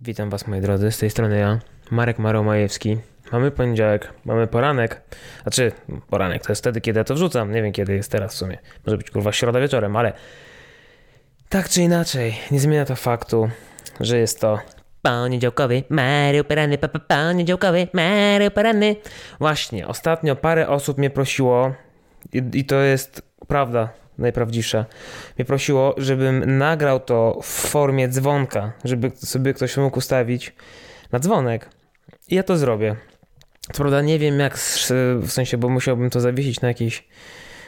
Witam Was moi drodzy, z tej strony ja, Marek Maromajewski. Mamy poniedziałek, mamy poranek, znaczy poranek to jest wtedy, kiedy ja to wrzucam, nie wiem kiedy jest teraz w sumie, może być kurwa środa wieczorem, ale tak czy inaczej, nie zmienia to faktu, że jest to poniedziałkowy, Mario Poranny, papa, poniedziałkowy, Mario Poranny. Właśnie, ostatnio parę osób mnie prosiło i, i to jest prawda, najprawdziwsza, mnie prosiło, żebym nagrał to w formie dzwonka, żeby sobie ktoś mógł ustawić na dzwonek. I ja to zrobię. Co prawda nie wiem jak, w sensie, bo musiałbym to zawiesić na jakiejś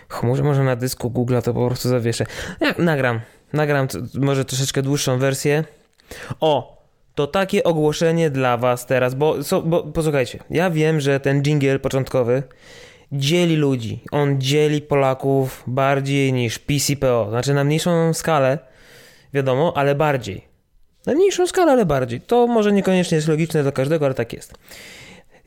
chmurze, może na dysku Google to po prostu zawieszę. Ja nagram, nagram może troszeczkę dłuższą wersję. O, to takie ogłoszenie dla was teraz, bo, so, bo posłuchajcie, ja wiem, że ten jingle początkowy dzieli ludzi. On dzieli Polaków bardziej niż PCPO. Znaczy na mniejszą skalę, wiadomo, ale bardziej. Na mniejszą skalę, ale bardziej. To może niekoniecznie jest logiczne dla każdego, ale tak jest.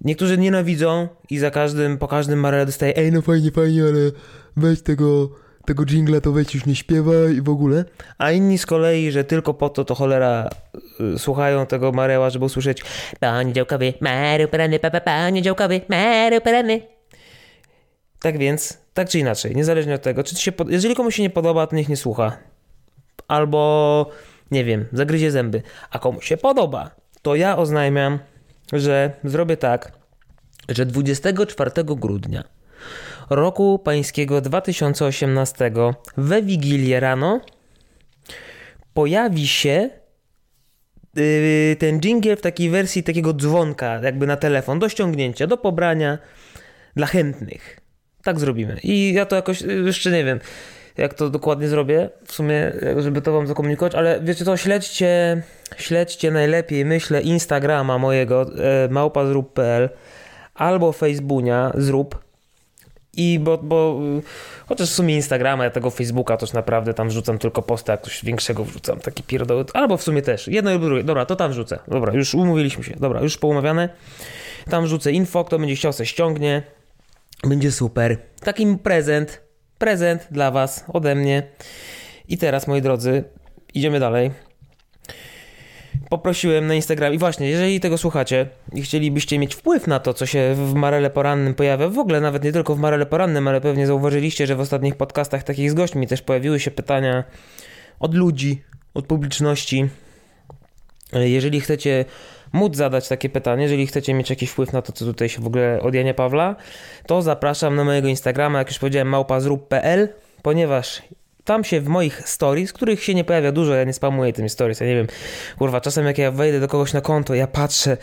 Niektórzy nienawidzą i za każdym, po każdym Marele dostaje ej no fajnie, fajnie, ale weź tego, tego jingla to weź już nie śpiewaj i w ogóle. A inni z kolei, że tylko po to to cholera y, słuchają tego Mareła, żeby usłyszeć Panie działkowy, Mareł Perany, papa, panie działkowy, Mareł Perany. Tak więc, tak czy inaczej, niezależnie od tego, czy się, jeżeli komuś się nie podoba, to niech nie słucha. Albo, nie wiem, zagryzie zęby. A komuś się podoba, to ja oznajmiam, że zrobię tak, że 24 grudnia roku pańskiego 2018 we Wigilię rano pojawi się yy, ten jingle w takiej wersji takiego dzwonka, jakby na telefon, do ściągnięcia, do pobrania dla chętnych. Tak zrobimy. I ja to jakoś jeszcze nie wiem, jak to dokładnie zrobię, w sumie, żeby to wam zakomunikować, ale wiecie co, śledźcie, śledźcie najlepiej, myślę, Instagrama mojego, e, małpazrób.pl albo Facebooka zrób. I bo, bo chociaż w sumie Instagrama, ja tego Facebooka też naprawdę tam wrzucam tylko posty, jak coś większego wrzucam, taki pierdoły, albo w sumie też, jedno i drugie, dobra, to tam wrzucę, dobra, już umówiliśmy się, dobra, już poumawiane, tam wrzucę info, kto będzie chciał, se ściągnie, będzie super. Taki prezent, prezent dla Was ode mnie. I teraz, moi drodzy, idziemy dalej. Poprosiłem na Instagram i właśnie, jeżeli tego słuchacie i chcielibyście mieć wpływ na to, co się w Marele Porannym pojawia, w ogóle nawet nie tylko w Marele Porannym, ale pewnie zauważyliście, że w ostatnich podcastach takich z gośćmi też pojawiły się pytania od ludzi, od publiczności. Jeżeli chcecie móc zadać takie pytanie, jeżeli chcecie mieć jakiś wpływ na to, co tutaj się w ogóle od Jania Pawla, to zapraszam na mojego Instagrama, jak już powiedziałem, małpazrób.pl, ponieważ tam się w moich stories, których się nie pojawia dużo, ja nie spamuję tymi stories, ja nie wiem, kurwa, czasem jak ja wejdę do kogoś na konto, ja patrzę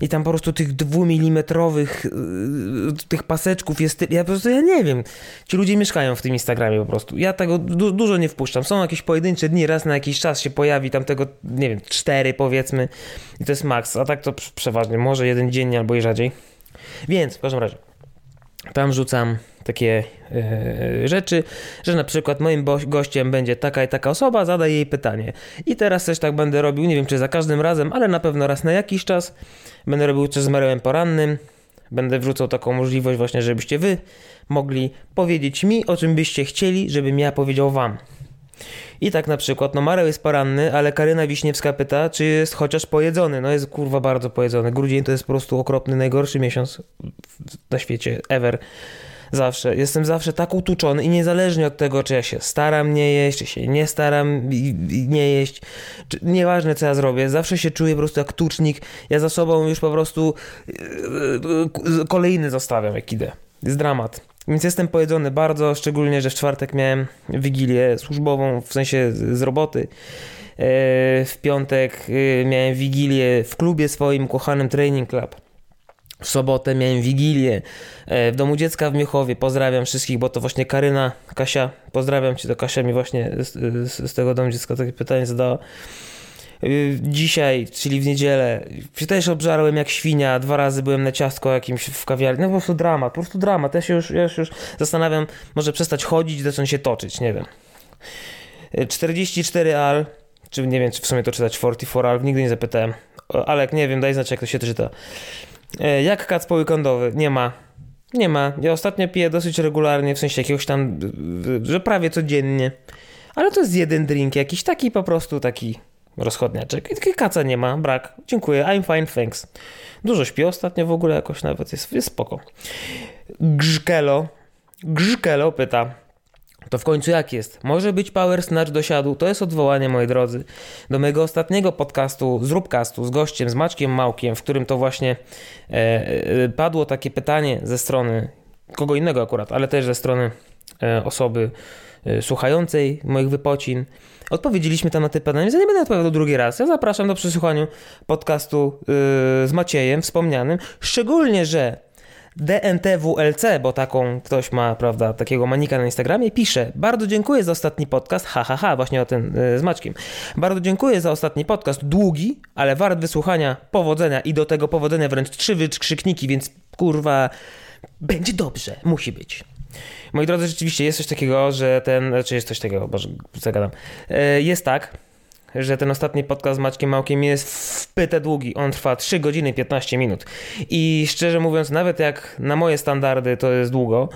i tam po prostu tych dwumilimetrowych yy, tych paseczków jest, ja po prostu, ja nie wiem, ci ludzie mieszkają w tym Instagramie po prostu, ja tego du dużo nie wpuszczam, są jakieś pojedyncze dni, raz na jakiś czas się pojawi tam tego, nie wiem, cztery powiedzmy i to jest maks, a tak to przeważnie, może jeden dzień albo i rzadziej, więc w każdym razie tam rzucam takie e, rzeczy, że na przykład moim gościem będzie taka i taka osoba, zadaj jej pytanie. I teraz też tak będę robił, nie wiem czy za każdym razem, ale na pewno raz na jakiś czas. Będę robił coś z Marełem porannym. Będę wrzucał taką możliwość właśnie, żebyście wy mogli powiedzieć mi, o czym byście chcieli, żebym ja powiedział wam. I tak na przykład, no Mareł jest poranny, ale Karyna Wiśniewska pyta, czy jest chociaż pojedzony. No jest kurwa bardzo pojedzony. Grudzień to jest po prostu okropny, najgorszy miesiąc na świecie ever. Zawsze. Jestem zawsze tak utuczony i niezależnie od tego, czy ja się staram nie jeść, czy się nie staram nie jeść, czy, nieważne co ja zrobię, zawsze się czuję po prostu jak tucznik. Ja za sobą już po prostu yy, kolejny zostawiam, jak idę. Jest dramat. Więc jestem pojedzony bardzo, szczególnie, że w czwartek miałem wigilię służbową, w sensie z roboty. E, w piątek miałem wigilię w klubie swoim, kochanym Training Club. W sobotę miałem wigilię e, w domu dziecka w Miechowie. Pozdrawiam wszystkich, bo to właśnie Karyna, Kasia, pozdrawiam cię, to Kasia mi właśnie z, z, z tego domu dziecka takie pytanie zadała. Y, dzisiaj, czyli w niedzielę, się też obżarłem jak świnia, dwa razy byłem na ciastko jakimś w kawiarni, no po prostu dramat, po prostu dramat. Ja się już, ja się już zastanawiam, może przestać chodzić, zacząć się toczyć, nie wiem. 44 y, al, czy nie wiem, czy w sumie to czytać 44 al, nigdy nie zapytałem. Alek, nie wiem, daj znać, jak to się czyta. Y, jak kac poweekendowy? Nie ma. Nie ma. Ja ostatnio piję dosyć regularnie, w sensie jakiegoś tam, że prawie codziennie. Ale to jest jeden drink, jakiś taki po prostu taki rozchodniaczek. I kaca nie ma, brak. Dziękuję, I'm fine, thanks. Dużo śpi ostatnio w ogóle jakoś nawet, jest, jest spoko. Grzkelo, Grzkelo pyta, to w końcu jak jest? Może być Power Snatch do siadu? To jest odwołanie, moi drodzy, do mojego ostatniego podcastu, zróbcastu z gościem, z Maćkiem Małkiem, w którym to właśnie e, e, padło takie pytanie ze strony kogo innego akurat, ale też ze strony e, osoby e, słuchającej moich wypocin. Odpowiedzieliśmy tam na te pytania, więc ja nie będę odpowiadał drugi raz. Ja zapraszam do przesłuchania podcastu e, z Maciejem wspomnianym, szczególnie, że DNTWLC, bo taką ktoś ma, prawda, takiego manika na Instagramie, pisze: Bardzo dziękuję za ostatni podcast. Ha, ha, ha, właśnie o tym yy, z Maćkiem. Bardzo dziękuję za ostatni podcast. Długi, ale wart wysłuchania, powodzenia i do tego powodzenia wręcz trzy wykrzykniki, więc kurwa, będzie dobrze, musi być. Moi drodzy, rzeczywiście jest coś takiego, że ten, czy znaczy jest coś takiego, boże, zagadam. Yy, jest tak, że ten ostatni podcast z Maćkiem Małkiem jest wpyte długi. On trwa 3 godziny 15 minut. I szczerze mówiąc, nawet jak na moje standardy to jest długo,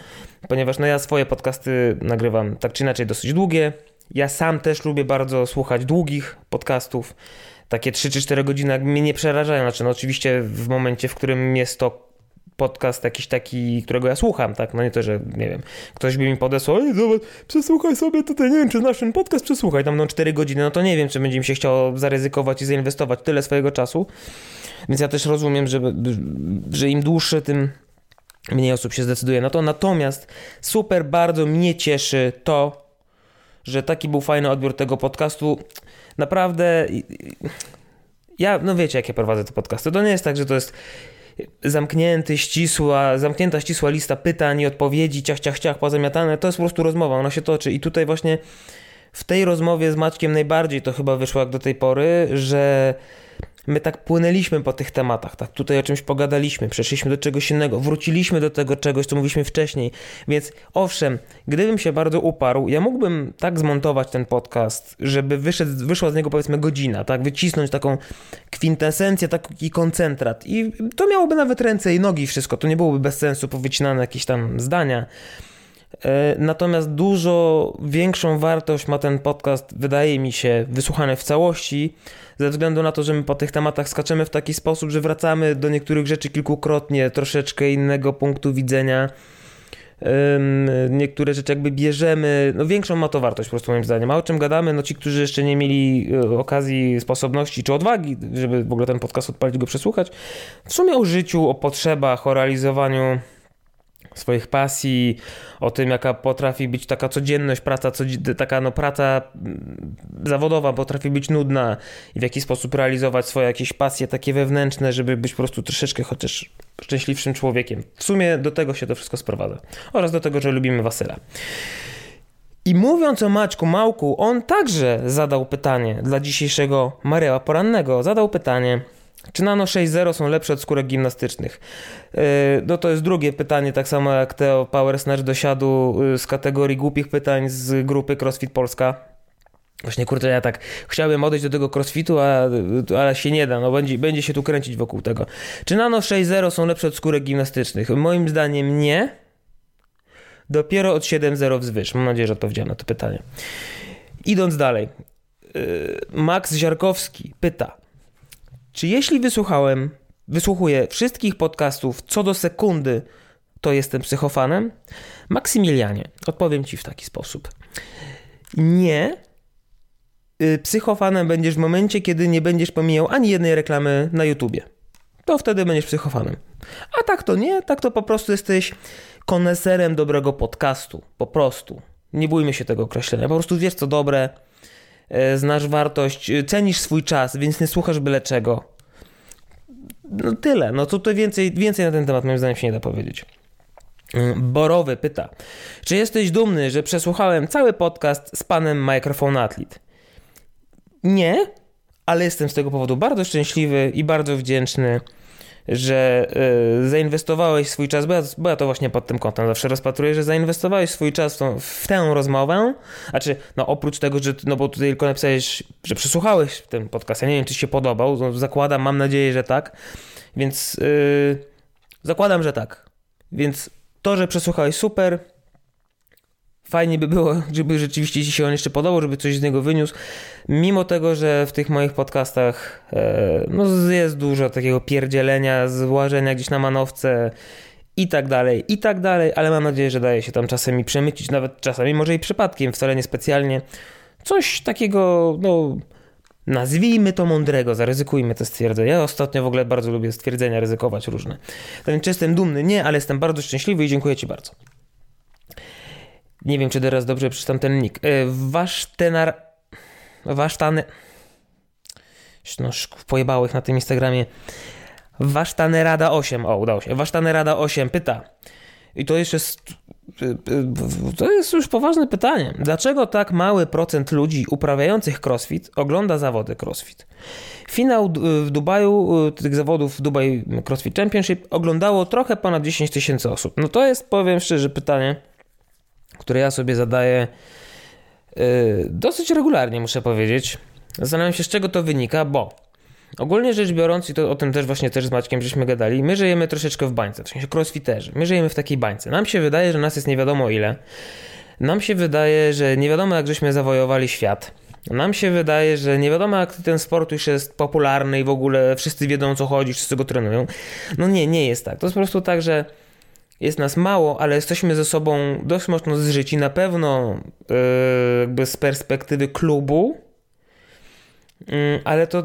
ponieważ no ja swoje podcasty nagrywam tak czy inaczej dosyć długie. Ja sam też lubię bardzo słuchać długich podcastów. Takie 3 czy 4 godziny mnie nie przerażają. Znaczy, no oczywiście w momencie, w którym jest to podcast jakiś taki, którego ja słucham, tak? No nie to, że nie wiem, ktoś by mi podesłał, ej, zobacz, przesłuchaj sobie tutaj, nie wiem, czy nasz podcast przesłuchaj, tam no 4 godziny, no to nie wiem, czy będzie mi się chciało zaryzykować i zainwestować tyle swojego czasu. Więc ja też rozumiem, że, że im dłuższe, tym mniej osób się zdecyduje na to. Natomiast super bardzo mnie cieszy to, że taki był fajny odbiór tego podcastu. Naprawdę ja, no wiecie, jakie prowadzę te podcasty. To nie jest tak, że to jest zamknięty, ścisła, zamknięta, ścisła lista pytań i odpowiedzi, ciach, ciach, ciach, pozamiatane, to jest po prostu rozmowa, ona się toczy. I tutaj właśnie w tej rozmowie z Maćkiem najbardziej to chyba wyszło jak do tej pory, że my tak płynęliśmy po tych tematach, tak tutaj o czymś pogadaliśmy, przeszliśmy do czegoś innego, wróciliśmy do tego czegoś, co mówiliśmy wcześniej, więc owszem, gdybym się bardzo uparł, ja mógłbym tak zmontować ten podcast, żeby wyszedł, wyszła z niego powiedzmy godzina, tak, wycisnąć taką kwintesencję, taki koncentrat i to miałoby nawet ręce i nogi wszystko, to nie byłoby bez sensu powycinane jakieś tam zdania, natomiast dużo większą wartość ma ten podcast, wydaje mi się, wysłuchany w całości, ze względu na to, że my po tych tematach skaczemy w taki sposób, że wracamy do niektórych rzeczy kilkukrotnie, troszeczkę innego punktu widzenia. Niektóre rzeczy jakby bierzemy, no większą ma to wartość po prostu moim zdaniem. A o czym gadamy, no ci, którzy jeszcze nie mieli e, okazji, sposobności czy odwagi, żeby w ogóle ten podcast odpalić, go przesłuchać, w sumie o życiu, o potrzebach, o realizowaniu swoich pasji, o tym, jaka potrafi być taka codzienność, praca, taka no, praca mm, zawodowa potrafi być nudna i w jaki sposób realizować swoje jakieś pasje takie wewnętrzne, żeby być po prostu troszeczkę chociaż szczęśliwszym człowiekiem. W sumie do tego się to wszystko sprowadza. Oraz do tego, że lubimy Wasyla. I mówiąc o Maćku Małku, on także zadał pytanie dla dzisiejszego Mareła Porannego. Zadał pytanie, czy Nano 6.0 są lepsze od skórek gimnastycznych? E, no to jest drugie pytanie, tak samo jak te o Power Snatch do siadu e, z kategorii głupich pytań z grupy CrossFit Polska. Właśnie kurczę, ja tak chciałbym odejść do tego crossfitu, a, ale się nie da, no będzie, będzie się tu kręcić wokół tego. Czy Nano 6.0 są lepsze od skórek gimnastycznych? Moim zdaniem nie. Dopiero od 7.0 wzwyż. Mam nadzieję, że odpowiedziałem na to pytanie. Idąc dalej. E, Max Ziarkowski pyta, czy jeśli wysłuchałem, wysłuchuję wszystkich podcastów co do sekundy, to jestem psychofanem? Maksymilianie, odpowiem ci w taki sposób. Nie. Y, psychofanem będziesz w momencie, kiedy nie będziesz pomijał ani jednej reklamy na YouTubie. To wtedy będziesz psychofanem. A tak to nie, tak to po prostu jesteś koneserem dobrego podcastu. Po prostu. Nie bójmy się tego określenia. Po prostu wiesz co dobre, znasz wartość, e, cenisz swój czas, więc nie słuchasz byle czego. No tyle. No to więcej, więcej na ten temat moim zdaniem się nie da powiedzieć. E, Borowy pyta, czy jesteś dumny, że przesłuchałem cały podcast z panem Microphone Athlete? Nie, ale jestem z tego powodu bardzo szczęśliwy i bardzo wdzięczny że y, zainwestowałeś swój czas, bo ja, bo ja, to właśnie pod tym kątem zawsze rozpatruję, że zainwestowałeś swój czas w, w tę rozmowę, znaczy, no oprócz tego, że, no bo tutaj tylko napisałeś, że przesłuchałeś ten podcast, ja nie wiem, czy się podobał, no, zakładam, mam nadzieję, że tak, więc y, zakładam, że tak, więc to, że przesłuchałeś super, fajnie by było, żeby rzeczywiście ci się on jeszcze podobał, żeby coś z niego wyniósł. Mimo tego, że w tych moich podcastach e, no, jest dużo takiego pierdzielenia, złażenia gdzieś na manowce i tak dalej, i tak dalej, ale mam nadzieję, że daje się tam czasami przemycić, nawet czasami może i przypadkiem, wcale nie specjalnie. Coś takiego, no nazwijmy to mądrego, zaryzykujmy to stwierdzenie. Ja ostatnio w ogóle bardzo lubię stwierdzenia ryzykować różne. To czy jestem dumny? Nie, ale jestem bardzo szczęśliwy i dziękuję Ci bardzo. Nie wiem, czy teraz dobrze przeczytam ten nick. E, wasz tenar... Wasz tany... No, pojebało ich na tym Instagramie. Rada 8. O, udało się. Rada 8 pyta. I to jeszcze jest, to jest już poważne pytanie. Dlaczego tak mały procent ludzi uprawiających crossfit ogląda zawody crossfit? Finał w Dubaju, tych zawodów w Dubai CrossFit Championship oglądało trochę ponad 10 tysięcy osób. No to jest, powiem szczerze, pytanie, które ja sobie zadaję y, dosyć regularnie, muszę powiedzieć. Zastanawiam się, z czego to wynika, bo ogólnie rzecz biorąc, i to o tym też właśnie też z Maćkiem żeśmy gadali, my żyjemy troszeczkę w bańce, w sensie crossfiterzy. My żyjemy w takiej bańce. Nam się wydaje, że nas jest nie wiadomo ile. Nam się wydaje, że nie wiadomo jak żeśmy zawojowali świat. Nam się wydaje, że nie wiadomo jak ten sport już jest popularny i w ogóle wszyscy wiedzą o co chodzi, wszyscy go trenują. No nie, nie jest tak. To jest po prostu tak, że jest nas mało, ale jesteśmy ze sobą dość mocno zżyci. Na pewno yy, jakby z perspektywy klubu, ale to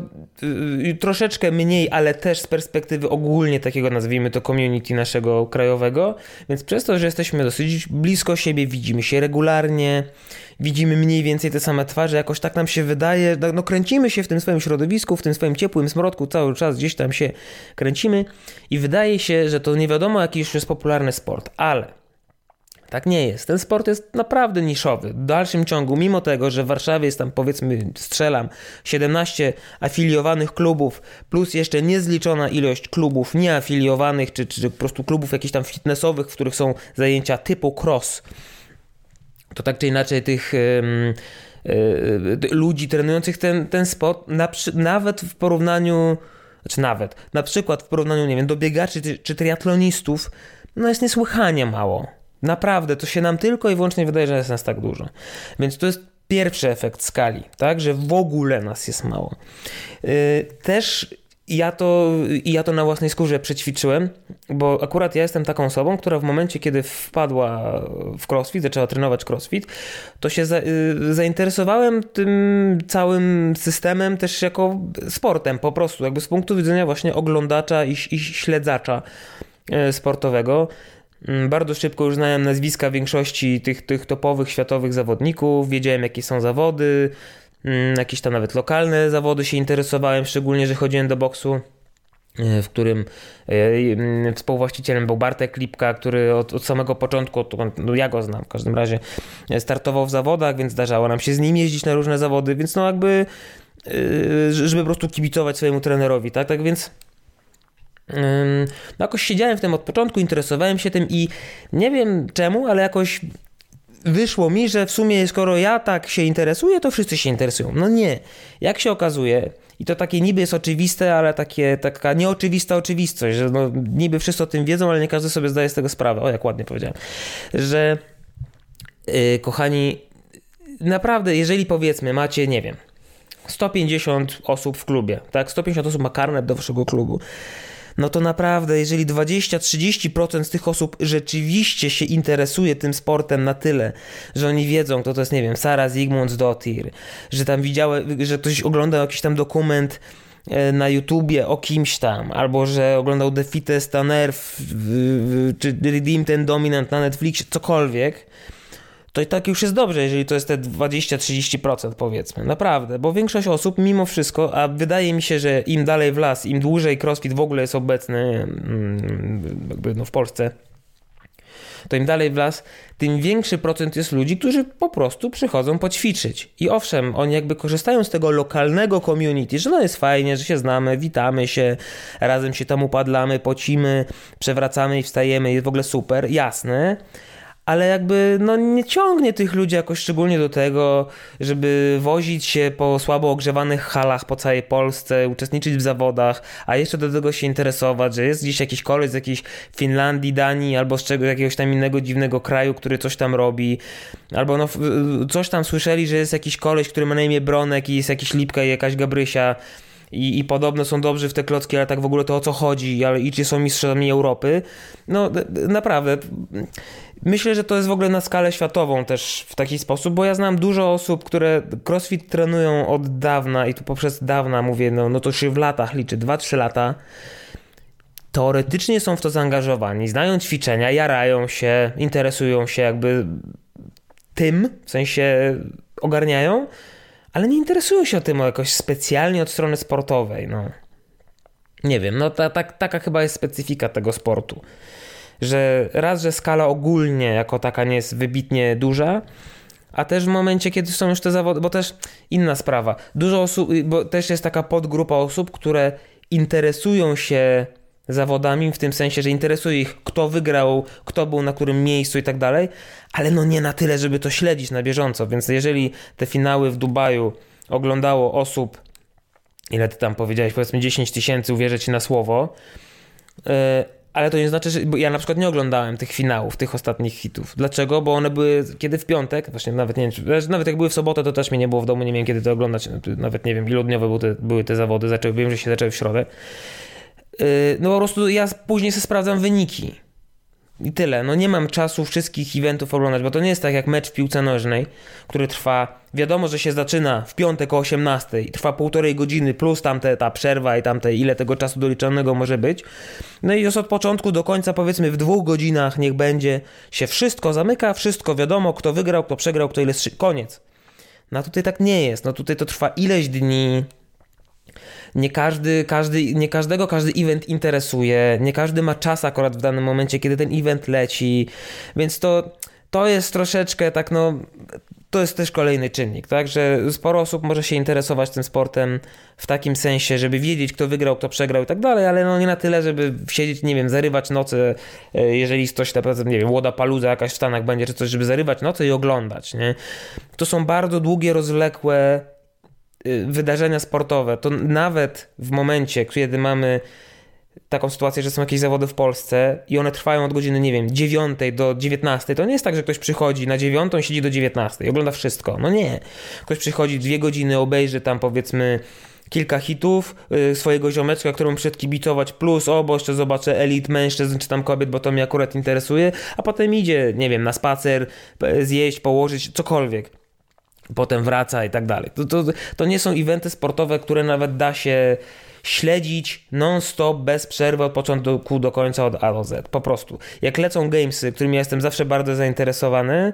yy, troszeczkę mniej, ale też z perspektywy ogólnie takiego, nazwijmy to, community naszego krajowego. Więc przez to, że jesteśmy dosyć blisko siebie, widzimy się regularnie, widzimy mniej więcej te same twarze, jakoś tak nam się wydaje, no, no kręcimy się w tym swoim środowisku, w tym swoim ciepłym smrodku, cały czas gdzieś tam się kręcimy i wydaje się, że to nie wiadomo jaki już jest popularny sport, ale tak nie jest. Ten sport jest naprawdę niszowy. W dalszym ciągu, mimo tego, że w Warszawie jest tam powiedzmy, strzelam, 17 afiliowanych klubów, plus jeszcze niezliczona ilość klubów nieafiliowanych, czy, czy po prostu klubów jakichś tam fitnessowych, w których są zajęcia typu cross, to tak czy inaczej tych ludzi trenujących ten, ten sport, na, nawet w porównaniu, znaczy nawet, na przykład w porównaniu, nie wiem, do biegaczy czy, czy triatlonistów, no jest niesłychanie mało. Naprawdę, to się nam tylko i wyłącznie wydaje, że jest nas tak dużo. Więc to jest pierwszy efekt skali, tak, że w ogóle nas jest mało. Y, też ja to, ja to na własnej skórze przećwiczyłem, bo akurat ja jestem taką osobą, która w momencie, kiedy wpadła w crossfit, zaczęła trenować crossfit, to się za, y, zainteresowałem tym całym systemem też jako sportem po prostu, jakby z punktu widzenia właśnie oglądacza i, i śledzacza e, sportowego. Mm, bardzo szybko już znałem nazwiska większości tych, tych topowych światowych zawodników, wiedziałem jakie są zawody, Mm, jakieś tam nawet lokalne zawody się interesowałem, szczególnie, że chodziłem do boksu e, w którym e, mm, współwłaścicielem był Bartek Lipka, który od, od samego początku, no ja go znam w każdym razie, e, startował w zawodach, więc zdarzało nam się z nim jeździć na różne zawody, więc no jakby żeby po prostu kibicować swojemu trenerowi, tak, tak więc no jakoś siedziałem w tym od początku, interesowałem się tym i nie wiem czemu, ale jakoś wyszło mi, że w sumie skoro ja tak się interesuję, to wszyscy się interesują. No nie. Jak się okazuje, i to takie niby jest oczywiste, ale takie, taka nieoczywista oczywistość, że no, niby wszyscy o tym wiedzą, ale nie każdy sobie zdaje z tego sprawę. O, jak ładnie powiedziałem. Że yy, kochani, naprawdę, jeżeli powiedzmy macie, nie wiem, 150 osób w klubie, tak? 150 osób ma karnet do waszego klubu no to naprawdę, jeżeli 20-30% z tych osób rzeczywiście się interesuje tym sportem na tyle, że oni wiedzą, kto to jest, nie wiem, Sara Zygmundsdottir, że tam widziały, że ktoś oglądał jakiś tam dokument e, na YouTubie o kimś tam, albo że oglądał The Fittest on Earth, czy Redeem ten Dominant na Netflixie, cokolwiek, to i tak już jest dobrze, jeżeli to jest te 20-30% powiedzmy. Naprawdę, bo większość osób mimo wszystko, a wydaje mi się, że im dalej w las, im dłużej crossfit w ogóle jest obecny mm, jakby no w Polsce, to im dalej w las, tym większy procent jest ludzi, którzy po prostu przychodzą poćwiczyć. I owszem, oni jakby korzystają z tego lokalnego community, że no jest fajnie, że się znamy, witamy się, razem się tam upadlamy, pocimy, przewracamy i wstajemy, jest w ogóle super, jasne ale jakby no, nie ciągnie tych ludzi jakoś szczególnie do tego, żeby wozić się po słabo ogrzewanych halach po całej Polsce, uczestniczyć w zawodach, a jeszcze do tego się interesować, że jest gdzieś jakiś koleś z jakiejś Finlandii, Danii albo z czego, jakiegoś tam innego dziwnego kraju, który coś tam robi, albo no, coś tam słyszeli, że jest jakiś koleś, który ma na imię Bronek i jest jakiś Lipka i jakaś Gabrysia, i, i podobno są dobrzy w te klocki, ale tak w ogóle to o co chodzi, ale i są mistrzami Europy. No naprawdę. Myślę, że to jest w ogóle na skalę światową też w taki sposób, bo ja znam dużo osób, które crossfit trenują od dawna i tu poprzez dawna mówię, no, no to się w latach liczy, 2-3 lata. Teoretycznie są w to zaangażowani, znają ćwiczenia, jarają się, interesują się jakby tym, w sensie ogarniają, ale nie interesują się tym jakoś specjalnie od strony sportowej. No. Nie wiem, no ta, ta, taka chyba jest specyfika tego sportu. Że raz, że skala ogólnie jako taka nie jest wybitnie duża, a też w momencie, kiedy są już te zawody, bo też inna sprawa. Dużo osób, bo też jest taka podgrupa osób, które interesują się zawodami, w tym sensie, że interesuje ich, kto wygrał, kto był na którym miejscu i tak dalej, ale no nie na tyle, żeby to śledzić na bieżąco. Więc jeżeli te finały w Dubaju oglądało osób, ile ty tam powiedziałeś, powiedzmy 10 tysięcy, uwierzę ci na słowo, yy, ale to nie znaczy, że. Ja na przykład nie oglądałem tych finałów, tych ostatnich hitów. Dlaczego? Bo one były kiedy w piątek, właśnie nawet nie wiem, czy, nawet jak były w sobotę, to też mnie nie było w domu, nie wiem kiedy to oglądać. Nawet nie wiem, iludniowe były te, były te zawody. Zaczęły, wiem, że się zaczęły w środę. Yy, no po prostu ja później sobie sprawdzam wyniki. I tyle. No nie mam czasu wszystkich eventów oglądać, bo to nie jest tak jak mecz w piłce nożnej, który trwa, wiadomo, że się zaczyna w piątek o 18 i trwa półtorej godziny plus tamte, ta przerwa i tamte ile tego czasu doliczonego może być. No i już od początku do końca powiedzmy w dwóch godzinach niech będzie się wszystko zamyka, wszystko wiadomo, kto wygrał, kto przegrał, kto ile koniec. No tutaj tak nie jest. No tutaj to trwa ileś dni, nie każdy, każdy, nie każdego każdy event interesuje, nie każdy ma czas akurat w danym momencie, kiedy ten event leci, więc to, to jest troszeczkę tak no, to jest też kolejny czynnik, tak, że sporo osób może się interesować tym sportem w takim sensie, żeby wiedzieć, kto wygrał, kto przegrał i tak dalej, ale no nie na tyle, żeby siedzieć, nie wiem, zarywać noce, e, jeżeli coś, naprawdę, nie wiem, Łoda Paluza jakaś w Stanach będzie, czy coś, żeby zarywać noce i oglądać, nie. To są bardzo długie, rozwlekłe wydarzenia sportowe, to nawet w momencie, kiedy mamy taką sytuację, że są jakieś zawody w Polsce i one trwają od godziny, nie wiem, 9 do 19, to nie jest tak, że ktoś przychodzi na 9, siedzi do 19 i ogląda wszystko. No nie. Ktoś przychodzi dwie godziny, obejrzy tam powiedzmy kilka hitów y, swojego ziomeczka, któremu przyszedł kibicować, plus o, bo jeszcze zobaczę elit mężczyzn czy tam kobiet, bo to mnie akurat interesuje, a potem idzie, nie wiem, na spacer, zjeść, położyć, cokolwiek potem wraca i tak dalej. To, to, to nie są eventy sportowe, które nawet da się śledzić non-stop, bez przerwy od początku do końca, od A do Z. Po prostu. Jak lecą gamesy, którymi ja jestem zawsze bardzo zainteresowany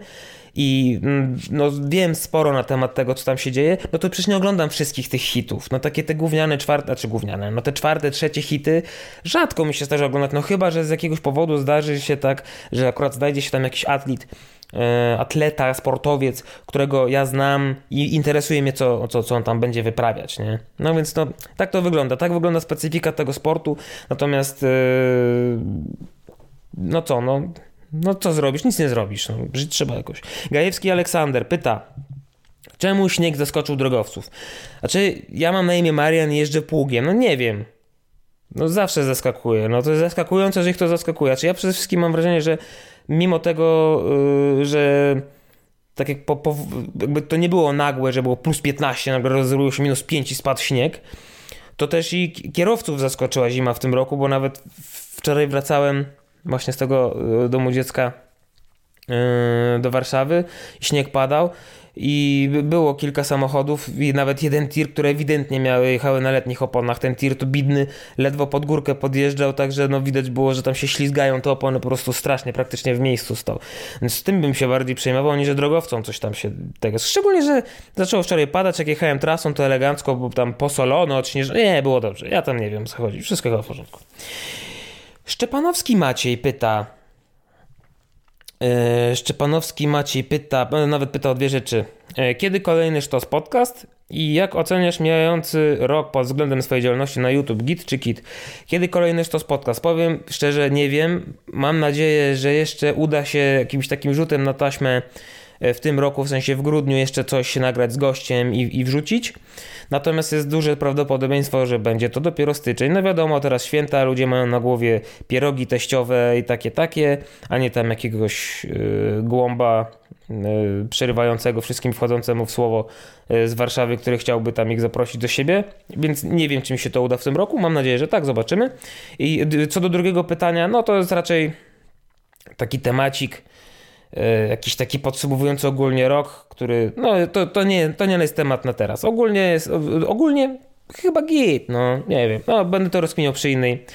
i mm, no, wiem sporo na temat tego, co tam się dzieje, no to przecież nie oglądam wszystkich tych hitów. No takie te gówniane czwarte, znaczy gówniane, no te czwarte, trzecie hity rzadko mi się zdarza oglądać, no chyba, że z jakiegoś powodu zdarzy się tak, że akurat znajdzie się tam jakiś atlet, E, atleta, sportowiec, którego ja znam i interesuje mnie, co, co, co on tam będzie wyprawiać, nie? No więc no, tak to wygląda, tak wygląda specyfika tego sportu, natomiast yy, no co, no, no co zrobisz? Nic nie zrobisz, no, żyć trzeba jakoś. Gajewski Aleksander pyta, czemu śnieg zaskoczył drogowców? Znaczy, ja mam na imię Marian jeżdżę pługiem, no nie wiem, no zawsze zaskakuje. No to jest zaskakujące, że ich to zaskakuje. Czy ja przede wszystkim mam wrażenie, że mimo tego, y, że tak jak po, po, jakby to nie było nagłe, że było plus 15, nagle rozrobiło się minus 5 i spadł śnieg, to też i kierowców zaskoczyła zima w tym roku, bo nawet wczoraj wracałem właśnie z tego y, domu dziecka y, do Warszawy, śnieg padał i było kilka samochodów i nawet jeden tir, które ewidentnie miały, jechały na letnich oponach. Ten tir to bidny, ledwo pod górkę podjeżdżał, także no widać było, że tam się ślizgają te opony po prostu strasznie, praktycznie w miejscu stał. Więc z tym bym się bardziej przejmował, niż drogowcą coś tam się tego. Szczególnie, że zaczęło wczoraj padać, jak jechałem trasą, to elegancko, bo tam posolono, odśnieżono. Nie, było dobrze. Ja tam nie wiem, co chodzi. Wszystko w porządku. Szczepanowski Maciej pyta, E, Szczepanowski Maciej pyta, e, nawet pyta o dwie rzeczy. E, kiedy kolejny sztos podcast? I jak oceniasz mijający rok pod względem swojej działalności na YouTube, git czy kit? Kiedy kolejny sztos podcast? Powiem szczerze, nie wiem. Mam nadzieję, że jeszcze uda się jakimś takim rzutem na taśmę w tym roku, w sensie w grudniu jeszcze coś nagrać z gościem i, i wrzucić. Natomiast jest duże prawdopodobieństwo, że będzie to dopiero styczeń. No wiadomo, teraz święta, ludzie mają na głowie pierogi teściowe i takie, takie, a nie tam jakiegoś yy, głąba yy, przerywającego wszystkim wchodzącemu w słowo yy, z Warszawy, który chciałby tam ich zaprosić do siebie. Więc nie wiem, czy mi się to uda w tym roku. Mam nadzieję, że tak, zobaczymy. I co do drugiego pytania, no to jest raczej taki temacik E, jakiś taki podsumowujący ogólnie rok, który, no to, to, nie, to nie jest temat na teraz. Ogólnie jest, ogólnie chyba git, no nie wiem, no będę to rozkminiał przy innej,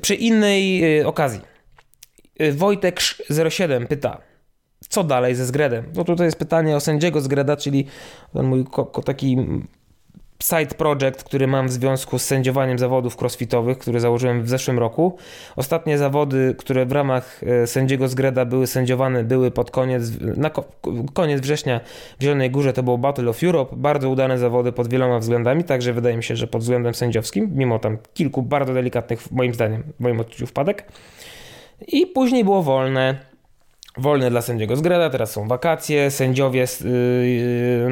przy innej e, okazji. E, Wojtek 07 pyta, co dalej ze Zgredem? No tutaj jest pytanie o sędziego Zgreda, czyli ten mój taki side project, który mam w związku z sędziowaniem zawodów crossfitowych, który założyłem w zeszłym roku. Ostatnie zawody, które w ramach e, sędziego z Greda były sędziowane, były pod koniec, na koniec września w Zielonej Górze, to było Battle of Europe. Bardzo udane zawody pod wieloma względami, także wydaje mi się, że pod względem sędziowskim, mimo tam kilku bardzo delikatnych, moim zdaniem, w moim odczuciu wpadek. I później było wolne wolne dla sędziego z Greda, teraz są wakacje, sędziowie, yy, yy,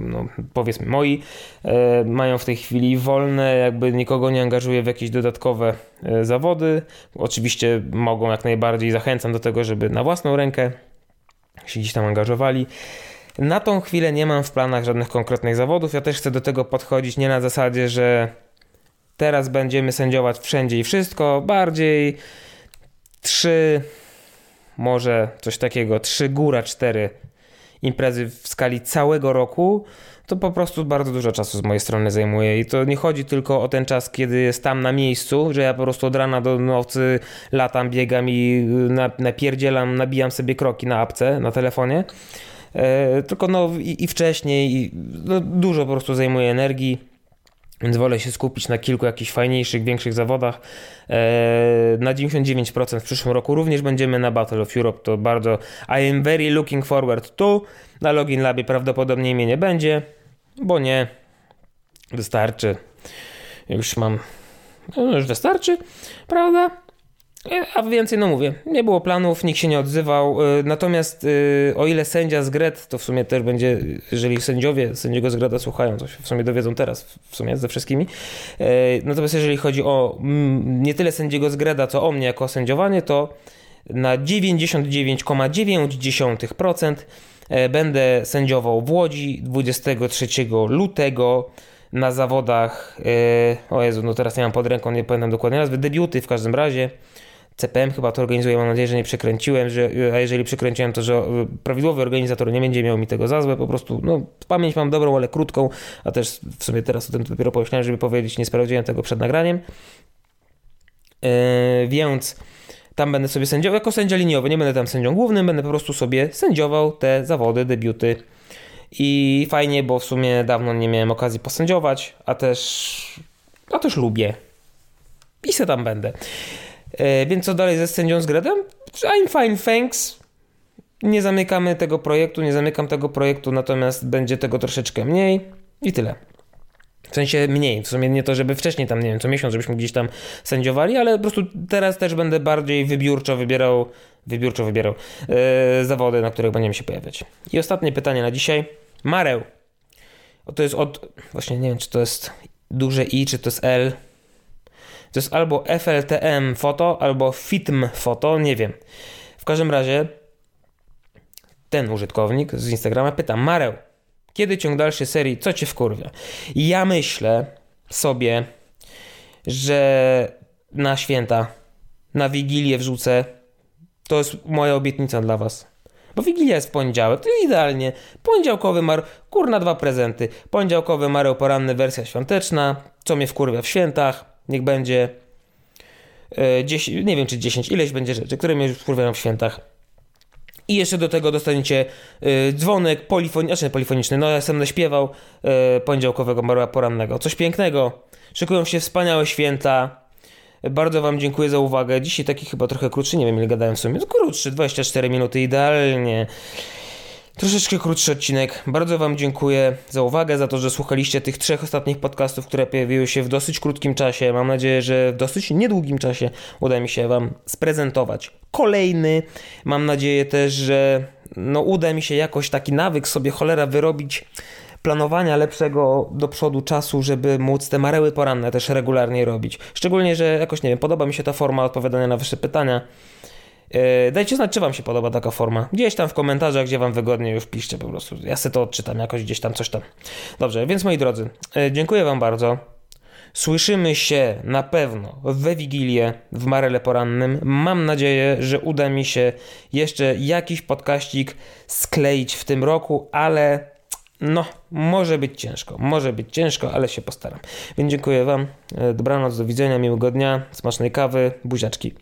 no, powiedzmy moi, yy, mają w tej chwili wolne, jakby nikogo nie angażuje w jakieś dodatkowe zawody. Oczywiście mogą jak najbardziej, zachęcam do tego, żeby na własną rękę się gdzieś tam angażowali. Na tą chwilę nie mam w planach żadnych konkretnych zawodów. Ja też chcę do tego podchodzić nie na zasadzie, że teraz będziemy sędziować wszędzie i wszystko, bardziej trzy może coś takiego, 3 góra 4 imprezy w skali całego roku, to po prostu bardzo dużo czasu z mojej strony zajmuje. I to nie chodzi tylko o ten czas, kiedy jest tam na miejscu, że ja po prostu od rana do nocy latam, biegam i napierdzielam, nabijam sobie kroki na apce, na telefonie. E, tylko no i, i wcześniej i, no, dużo po prostu zajmuje energii więc wolę się skupić na kilku jakichś fajniejszych, większych zawodach. Eee, na 99% w przyszłym roku również będziemy na Battle of Europe. To bardzo. I am very looking forward to. Na Login Labie prawdopodobnie mnie nie będzie, bo nie. Wystarczy. Już mam. No już wystarczy, prawda? A więcej, no mówię, nie było planów, nikt się nie odzywał. Y, natomiast y, o ile sędzia z Gret, to w sumie też będzie, jeżeli sędziowie sędziego z Greta słuchają, to się w sumie dowiedzą teraz, w sumie ze wszystkimi. Natomiast jeżeli chodzi o mm, nie tyle sędziego z Greda, co o mnie jako sędziowanie, to na 99,9% będę sędziował w Łodzi 23 lutego na zawodach, o Jezu, no teraz nie mam pod ręką, nie pamiętam dokładnie nazwy, debiuty w każdym razie. CPM chyba to organizuje, mam nadzieję, że nie przekręciłem, że, a jeżeli przekręciłem, to że e, prawidłowy organizator nie będzie miał mi tego za złe, po prostu, no, pamięć mam dobrą, ale krótką, a też w sumie teraz o tym dopiero pomyślałem, żeby powiedzieć, nie sprawdziłem tego przed nagraniem. Yy, więc tam będę sobie sędziował, jako sędzia liniowy, nie będę tam sędzią głównym, będę po prostu sobie sędziował te zawody, debiuty. I fajnie, bo w sumie dawno nie miałem okazji posędziować, a też, a też lubię. I se tam będę. E, więc co dalej ze sędzią z Gredem? I'm fine, thanks. Nie zamykamy tego projektu, nie zamykam tego projektu, natomiast będzie tego troszeczkę mniej i tyle. W sensie mniej, w sumie nie to, żeby wcześniej tam, nie wiem, co miesiąc, żebyśmy gdzieś tam sędziowali, ale po prostu teraz też będę bardziej wybiórczo wybierał, wybiórczo wybierał yy, zawody, na których będziemy się pojawiać. I ostatnie pytanie na dzisiaj. Mareł. O, to jest od, właśnie nie wiem, czy to jest duże I, czy to jest L. To jest albo FLTM foto, albo FITM foto, nie wiem. W każdym razie ten użytkownik z Instagrama pyta, Mareł, kiedy ciąg dalszy serii, co cię wkurwia? I ja myślę sobie, że na święta, na Wigilię wrzucę, to jest moja obietnica dla was. Bo Wigilia jest w poniedziałek, to idealnie. Poniedziałkowy mar... Kurna, dwa prezenty. Poniedziałkowy mareł poranny, wersja świąteczna, co mnie wkurwia w świętach niech będzie 10, e, nie wiem czy 10, ileś będzie rzeczy, które mnie wpływają w świętach. I jeszcze do tego dostaniecie y, dzwonek polifoniczny, znaczy polifoniczny, no ja sam naśpiewał y, poniedziałkowego marła porannego. Coś pięknego. Szykują się wspaniałe święta. Bardzo Wam dziękuję za uwagę. Dzisiaj taki chyba trochę krótszy, nie wiem ile gadałem w sumie. No krótszy, 24 minuty, idealnie. Troszeczkę krótszy odcinek. Bardzo Wam dziękuję za uwagę, za to, że słuchaliście tych trzech ostatnich podcastów, które pojawiły się w dosyć krótkim czasie. Mam nadzieję, że w dosyć niedługim czasie uda mi się Wam sprezentować kolejny. Mam nadzieję też, że no, uda mi się jakoś taki nawyk sobie cholera wyrobić planowania lepszego do przodu czasu, żeby móc te mareły poranne też regularnie robić. Szczególnie, że jakoś nie wiem, podoba mi się ta forma odpowiadania na Wasze pytania. Yy, dajcie znać, czy Wam się podoba taka forma. Gdzieś tam w komentarzach, gdzie Wam wygodnie, już piszcie po prostu. Ja sobie to odczytam jakoś gdzieś tam, coś tam. Dobrze, więc moi drodzy, yy, dziękuję Wam bardzo. Słyszymy się na pewno we Wigilię w Marele Porannym. Mam nadzieję, że uda mi się jeszcze jakiś podkaścik skleić w tym roku, ale no, może być ciężko. Może być ciężko, ale się postaram. Więc dziękuję Wam. Dobranoc, do widzenia, miłego dnia, smacznej kawy, buziaczki.